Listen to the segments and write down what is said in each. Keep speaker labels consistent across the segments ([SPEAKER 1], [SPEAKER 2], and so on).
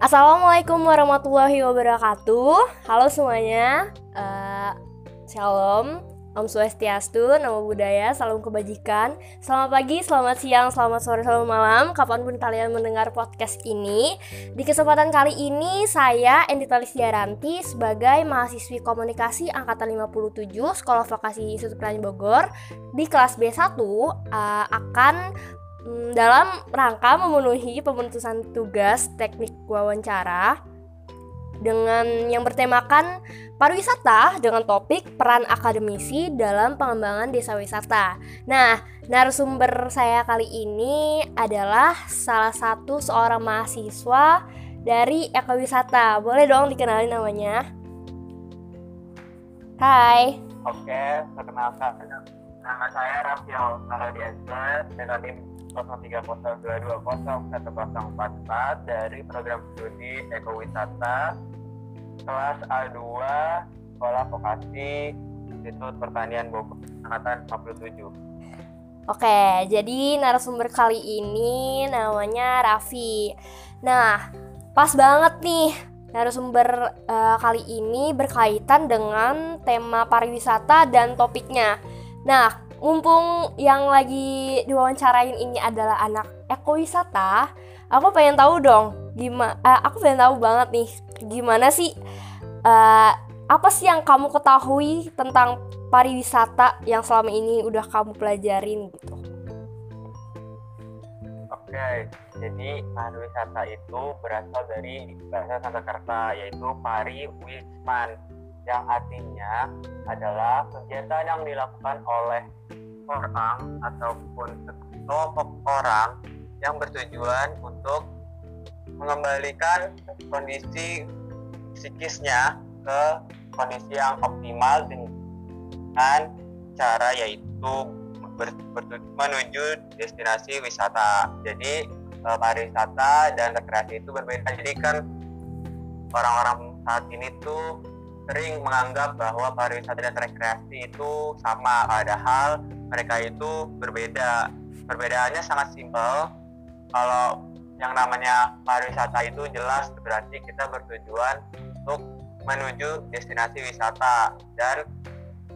[SPEAKER 1] Assalamualaikum warahmatullahi wabarakatuh. Halo semuanya. Uh, shalom. Om Swastiastu, nama budaya, salam kebajikan Selamat pagi, selamat siang, selamat sore, selamat malam Kapan pun kalian mendengar podcast ini Di kesempatan kali ini, saya Endita Lisdiaranti Sebagai mahasiswi komunikasi Angkatan 57 Sekolah Vokasi Institut Pelani Bogor Di kelas B1 uh, akan um, dalam rangka memenuhi pemutusan tugas teknik wawancara dengan yang bertemakan pariwisata dengan topik peran akademisi dalam pengembangan desa wisata. Nah, narasumber saya kali ini adalah salah satu seorang mahasiswa dari ekowisata. Boleh dong dikenalin namanya? Hai.
[SPEAKER 2] Oke, perkenalkan. Nama saya Rafiel Naradiansa dengan NIM 0302201044 dari program studi ekowisata kelas A2 Sekolah Vokasi Institut Pertanian Bogor angkatan 57.
[SPEAKER 1] Oke, jadi narasumber kali ini namanya Raffi. Nah, pas banget nih narasumber uh, kali ini berkaitan dengan tema pariwisata dan topiknya. Nah, mumpung yang lagi diwawancarain ini adalah anak ekowisata, aku pengen tahu dong gimana uh, eh, aku pengen tahu banget nih gimana sih uh, apa sih yang kamu ketahui tentang pariwisata yang selama ini udah kamu pelajarin gitu?
[SPEAKER 2] Oke, jadi pariwisata itu berasal dari bahasa Sanskerta yaitu pari wisman yang artinya adalah kegiatan yang dilakukan oleh orang ataupun kelompok orang yang bertujuan untuk mengembalikan kondisi psikisnya ke kondisi yang optimal dengan cara yaitu ber, ber, menuju destinasi wisata. Jadi eh, pariwisata dan rekreasi itu berbeda. Jadi kan orang-orang saat ini tuh sering menganggap bahwa pariwisata dan rekreasi itu sama, padahal mereka itu berbeda. Perbedaannya sangat simpel. Kalau yang namanya pariwisata itu jelas berarti kita bertujuan untuk menuju destinasi wisata dan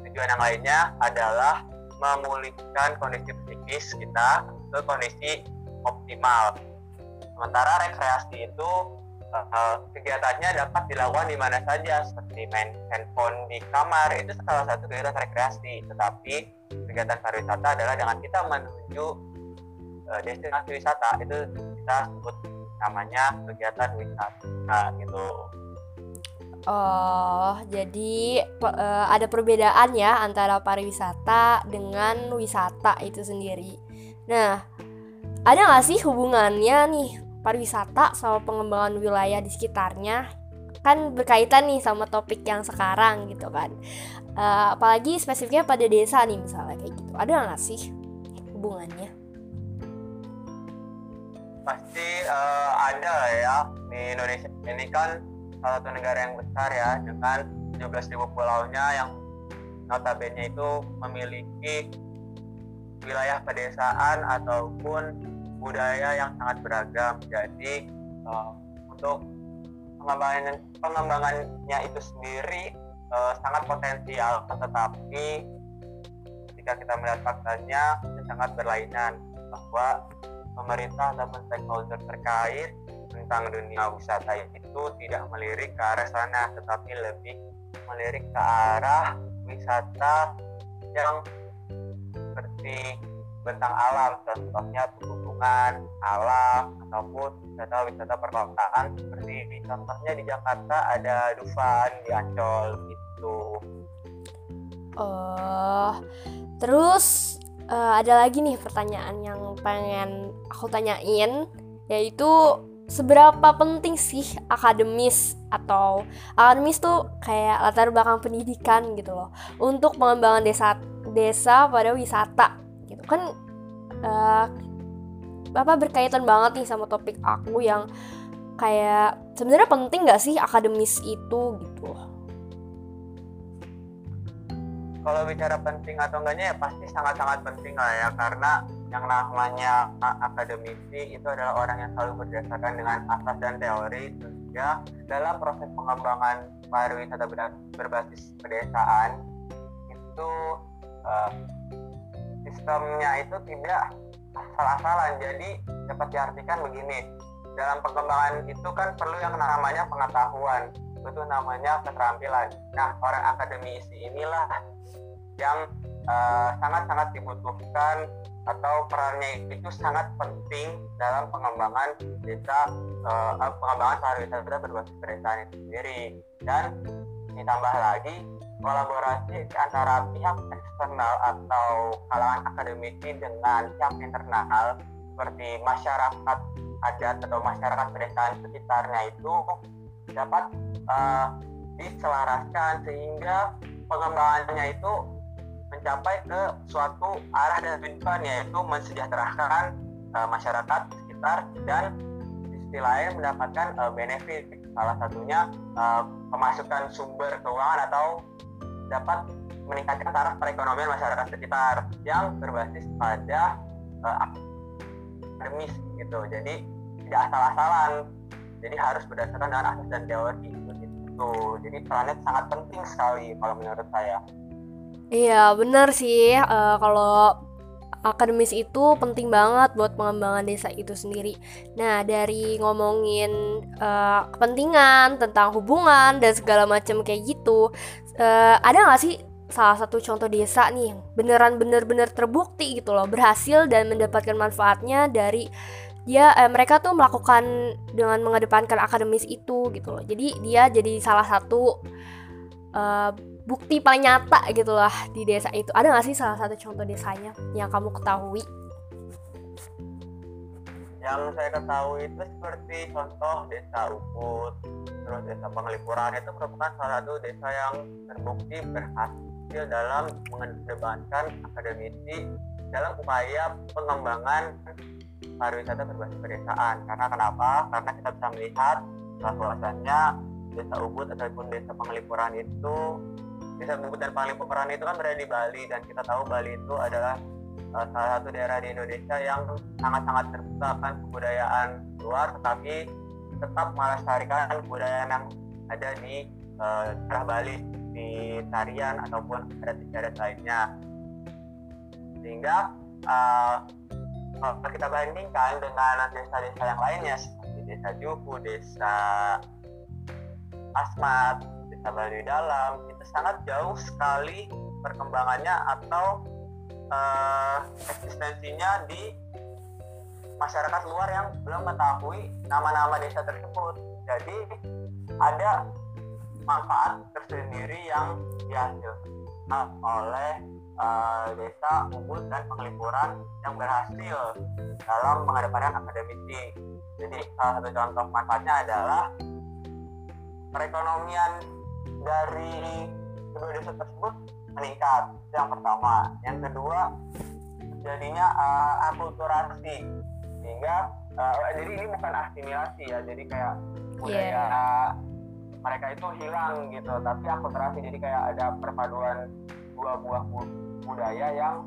[SPEAKER 2] tujuan yang lainnya adalah memulihkan kondisi psikis kita ke kondisi optimal. Sementara rekreasi itu uh, kegiatannya dapat dilakukan di mana saja seperti main handphone di kamar itu salah satu kegiatan rekreasi. Tetapi kegiatan pariwisata adalah dengan kita menuju uh, destinasi wisata itu kita sebut namanya kegiatan wisata gitu.
[SPEAKER 1] Oh, jadi uh, ada perbedaan ya antara pariwisata dengan wisata itu sendiri. Nah, ada nggak sih hubungannya nih pariwisata sama pengembangan wilayah di sekitarnya? Kan berkaitan nih sama topik yang sekarang gitu kan. Uh, apalagi spesifiknya pada desa nih misalnya kayak gitu. Ada nggak sih hubungannya?
[SPEAKER 2] Pasti uh, ada ya di Indonesia ini kan salah satu negara yang besar ya dengan 17.000 pulaunya yang notabene itu memiliki wilayah pedesaan ataupun budaya yang sangat beragam. Jadi uh, untuk pengembangan pengembangannya itu sendiri uh, sangat potensial, tetapi jika kita melihat faktanya sangat berlainan bahwa pemerintah ataupun stakeholder terkait tentang dunia wisata itu tidak melirik ke arah sana tetapi lebih melirik ke arah wisata yang seperti bentang alam contohnya pegunungan alam ataupun wisata-wisata perkotaan seperti contohnya di Jakarta ada Dufan di Ancol gitu.
[SPEAKER 1] Oh terus uh, ada lagi nih pertanyaan yang pengen aku tanyain yaitu seberapa penting sih akademis atau akademis tuh kayak latar belakang pendidikan gitu loh. Untuk pengembangan desa desa pada wisata gitu. Kan uh, apa berkaitan banget nih sama topik aku yang kayak sebenarnya penting gak sih akademis itu gitu?
[SPEAKER 2] Kalau bicara penting atau enggaknya ya pasti sangat-sangat penting lah ya karena yang namanya akademisi itu adalah orang yang selalu berdasarkan dengan asas dan teori sehingga dalam proses pengembangan pariwisata berbasis pedesaan itu uh, sistemnya itu tidak asal-asalan. Jadi dapat diartikan begini. Dalam pengembangan itu kan perlu yang namanya pengetahuan. Itu namanya keterampilan. Nah orang akademisi inilah yang eh, sangat-sangat uh, dibutuhkan atau perannya itu sangat penting dalam pengembangan desa uh, pengembangan pariwisata berbasis pedesaan itu sendiri. Dan ditambah lagi kolaborasi antara pihak eksternal atau kalangan akademisi dengan pihak internal seperti masyarakat adat atau masyarakat pedesaan sekitarnya itu dapat uh, diselaraskan sehingga pengembangannya itu mencapai ke suatu arah dan tujuan yaitu mensejahterakan uh, masyarakat sekitar dan di sisi lain mendapatkan uh, benefit. Salah satunya uh, pemasukan sumber keuangan atau dapat meningkatkan taraf perekonomian masyarakat sekitar yang berbasis pada uh, akademis gitu. Jadi tidak asal-asalan. Jadi harus berdasarkan dengan asas dan teori begitu. Jadi perannya sangat penting sekali kalau menurut saya.
[SPEAKER 1] Iya benar sih. Uh, kalau akademis itu penting banget buat pengembangan desa itu sendiri. Nah, dari ngomongin uh, kepentingan tentang hubungan dan segala macam kayak gitu, uh, ada nggak sih salah satu contoh desa nih beneran bener-bener terbukti gitu loh berhasil dan mendapatkan manfaatnya dari dia eh, mereka tuh melakukan dengan mengedepankan akademis itu gitu loh jadi dia jadi salah satu uh, bukti paling nyata gitu lah di desa itu. Ada nggak sih salah satu contoh desanya yang kamu ketahui?
[SPEAKER 2] Yang saya ketahui itu seperti contoh desa Ubud terus desa Penglipuran itu merupakan salah satu desa yang terbukti berhasil dalam mengedepankan akademisi dalam upaya pengembangan pariwisata berbasis pedesaan. Karena kenapa? Karena kita bisa melihat bahwasannya desa Ubud ataupun desa Penglipuran itu desa Ubud dan Penglipuran itu kan berada di Bali dan kita tahu Bali itu adalah uh, salah satu daerah di Indonesia yang sangat-sangat terbuka akan kebudayaan luar tetapi tetap melestarikan kebudayaan yang ada di uh, daerah Bali di tarian ataupun adat istiadat lainnya. Sehingga uh, kita bandingkan dengan desa-desa yang lainnya seperti desa Juhu, desa Asmat, desa Bali Dalam itu sangat jauh sekali perkembangannya atau uh, eksistensinya di masyarakat luar yang belum mengetahui nama-nama desa tersebut. Jadi ada manfaat tersendiri yang dihasilkan oleh uh, desa Ubud dan Penglipuran yang berhasil dalam mengedepankan akademisi. Jadi salah satu contoh manfaatnya adalah perekonomian dari kedua desa tersebut meningkat. Itu yang pertama. Yang kedua jadinya uh, akulturasi. Sehingga uh, jadi ini bukan asimilasi ya. Jadi kayak budaya yeah. mereka itu hilang gitu. Tapi akulturasi jadi kayak ada perpaduan dua buah budaya yang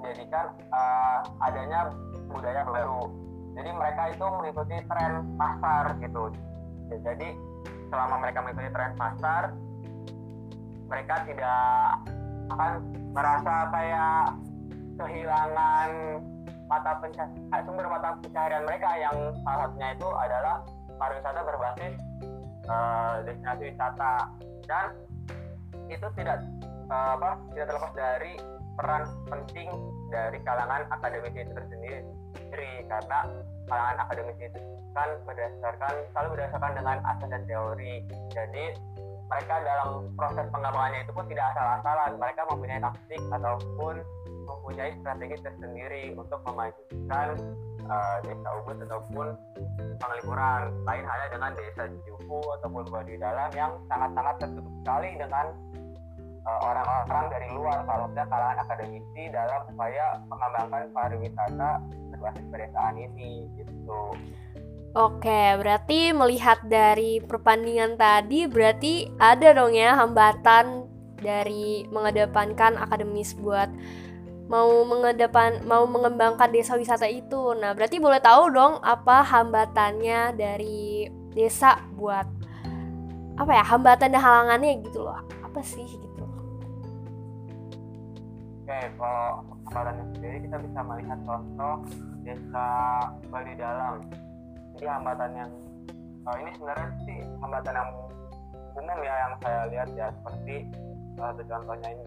[SPEAKER 2] menjadikan uh, adanya budaya baru. Jadi mereka itu mengikuti tren pasar gitu. Jadi selama mereka mengikuti tren pasar mereka tidak akan merasa kayak kehilangan mata pencaharian sumber mata pencaharian mereka yang salah satunya itu adalah pariwisata berbasis uh, destinasi wisata. Dan itu tidak uh, apa tidak terlepas dari peran penting dari kalangan akademisi itu tersendiri karena kalangan akademisi itu kan berdasarkan selalu berdasarkan dengan asas dan teori. Jadi mereka dalam proses pengembangannya itu pun tidak asal-asalan. Mereka mempunyai taktik ataupun mempunyai strategi tersendiri untuk memajukan uh, desa Ubud ataupun pengelipuran lain halnya dengan desa Juhu ataupun Baduy Dalam yang sangat-sangat tertutup sekali dengan orang-orang uh, dari luar salutnya kalangan akademisi dalam upaya mengembangkan pariwisata berbasis pedesaan ini gitu.
[SPEAKER 1] Oke, berarti melihat dari perbandingan tadi berarti ada dong ya hambatan dari mengedepankan akademis buat mau mengedepan mau mengembangkan desa wisata itu. Nah, berarti boleh tahu dong apa hambatannya dari desa buat apa ya hambatan dan halangannya gitu loh. Apa sih gitu?
[SPEAKER 2] Oke, kalau hambatannya sendiri kita bisa melihat contoh desa Bali Dalam. Jadi hambatan yang oh ini sebenarnya sih hambatan yang umum ya yang saya lihat ya seperti salah satu contohnya ini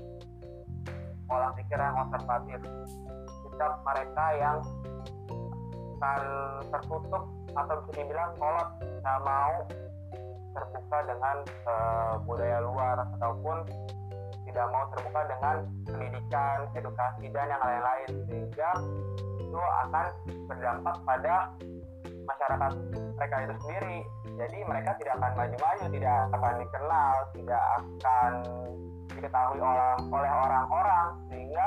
[SPEAKER 2] pola pikir yang konservatif sikap mereka yang tertutup atau bisa dibilang kolot nggak mau terbuka dengan uh, budaya luar ataupun tidak mau terbuka dengan pendidikan, edukasi dan yang lain-lain. Sehingga itu akan berdampak pada masyarakat mereka itu sendiri. Jadi mereka tidak akan maju-maju tidak akan dikenal tidak akan diketahui oleh orang-orang. Sehingga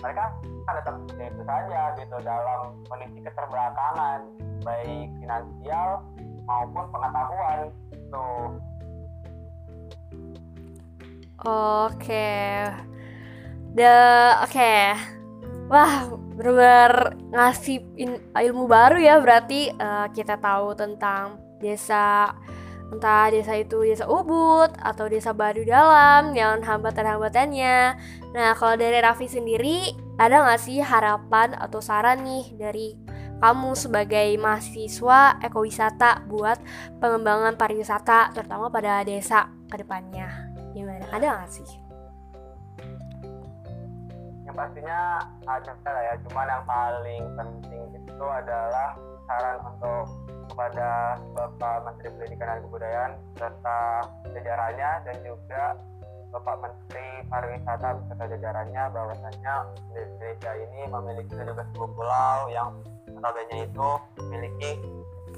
[SPEAKER 2] mereka akan tetap itu saja gitu dalam kondisi keterbelakangan baik finansial maupun pengetahuan. Itu
[SPEAKER 1] oke the oke okay. wah benar ngasih ilmu baru ya berarti uh, kita tahu tentang desa entah desa itu desa Ubud atau desa Baduy Dalam yang hambatan-hambatannya. Nah kalau dari Raffi sendiri ada nggak sih harapan atau saran nih dari kamu sebagai mahasiswa ekowisata buat pengembangan pariwisata terutama pada desa ke depannya gimana ada nggak sih?
[SPEAKER 2] Yang pastinya ada lah ya, cuman yang paling penting itu adalah saran untuk kepada Bapak Menteri Pendidikan dan Kebudayaan serta jajarannya dan juga Bapak Menteri Pariwisata beserta jajarannya bahwasanya Indonesia ini memiliki 17 pulau yang notabene itu memiliki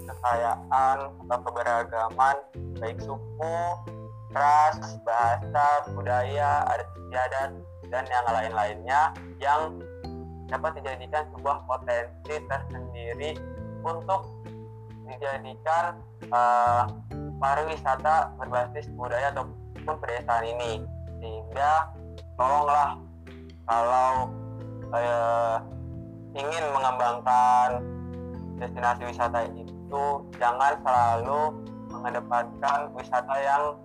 [SPEAKER 2] kekayaan atau keberagaman baik suku, ras, bahasa, budaya, adat istiadat dan yang lain-lainnya yang dapat dijadikan sebuah potensi tersendiri untuk dijadikan uh, pariwisata berbasis budaya ataupun pedesaan ini. Sehingga tolonglah kalau uh, ingin mengembangkan destinasi wisata itu jangan selalu mengedepankan wisata yang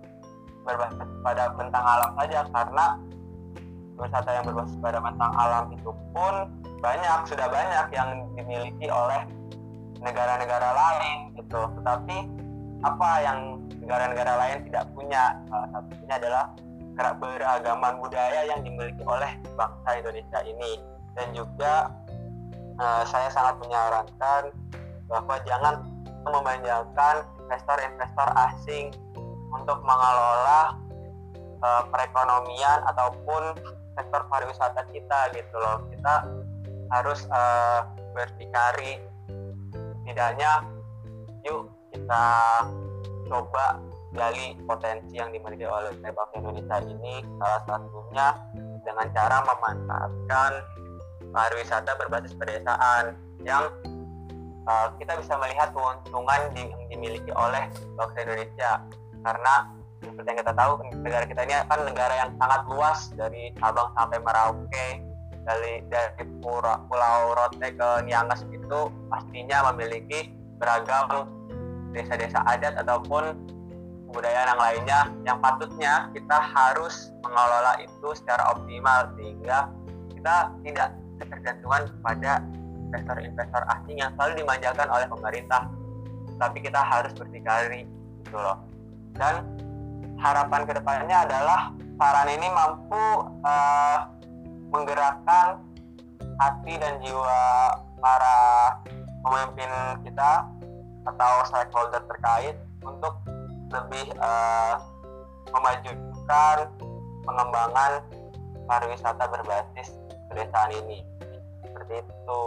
[SPEAKER 2] berbasis pada bentang alam saja karena wisata yang berbasis pada bentang alam itu pun banyak sudah banyak yang dimiliki oleh negara-negara lain gitu. Tetapi apa yang negara-negara lain tidak punya? Salah satunya adalah keragaman budaya yang dimiliki oleh bangsa Indonesia ini. Dan juga uh, saya sangat menyarankan bahwa jangan memanjakan investor-investor asing untuk mengelola uh, perekonomian ataupun sektor pariwisata kita gitu loh. Kita harus uh, berdikari. Setidaknya yuk kita coba gali potensi yang dimiliki oleh bangsa Indonesia ini salah satunya dengan cara memanfaatkan pariwisata berbasis pedesaan yang uh, kita bisa melihat keuntungan yang dimiliki oleh bangsa Indonesia karena seperti yang kita tahu negara kita ini kan negara yang sangat luas dari Sabang sampai Merauke dari dari Pulau, Pulau Rote ke Niangas itu pastinya memiliki beragam desa-desa adat ataupun kebudayaan yang lainnya yang patutnya kita harus mengelola itu secara optimal sehingga kita tidak ketergantungan pada investor-investor asing yang selalu dimanjakan oleh pemerintah. Tapi kita harus berdikari gitu loh dan harapan ke depannya adalah saran ini mampu uh, menggerakkan hati dan jiwa para pemimpin kita atau stakeholder terkait untuk lebih uh, memajukan pengembangan pariwisata berbasis pedesaan ini. Seperti itu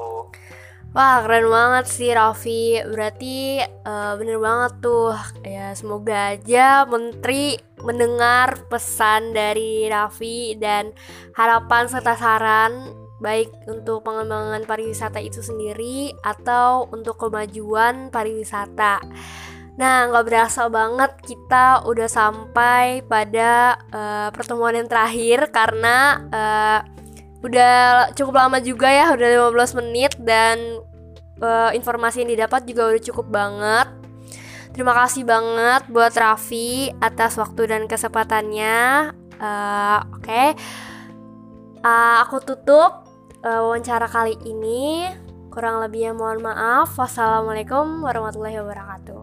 [SPEAKER 1] Wah keren banget sih Raffi. Berarti uh, bener banget tuh. Ya semoga aja Menteri mendengar pesan dari Raffi Dan harapan serta saran Baik untuk pengembangan pariwisata itu sendiri Atau untuk kemajuan pariwisata. Nah, nggak berasa banget kita udah sampai pada uh, pertemuan yang terakhir karena uh, udah cukup lama juga ya, udah 15 menit dan uh, informasi yang didapat juga udah cukup banget. Terima kasih banget buat Raffi atas waktu dan kesempatannya. Uh, Oke, okay. uh, aku tutup uh, wawancara kali ini. Kurang lebihnya mohon maaf. Wassalamualaikum warahmatullahi wabarakatuh.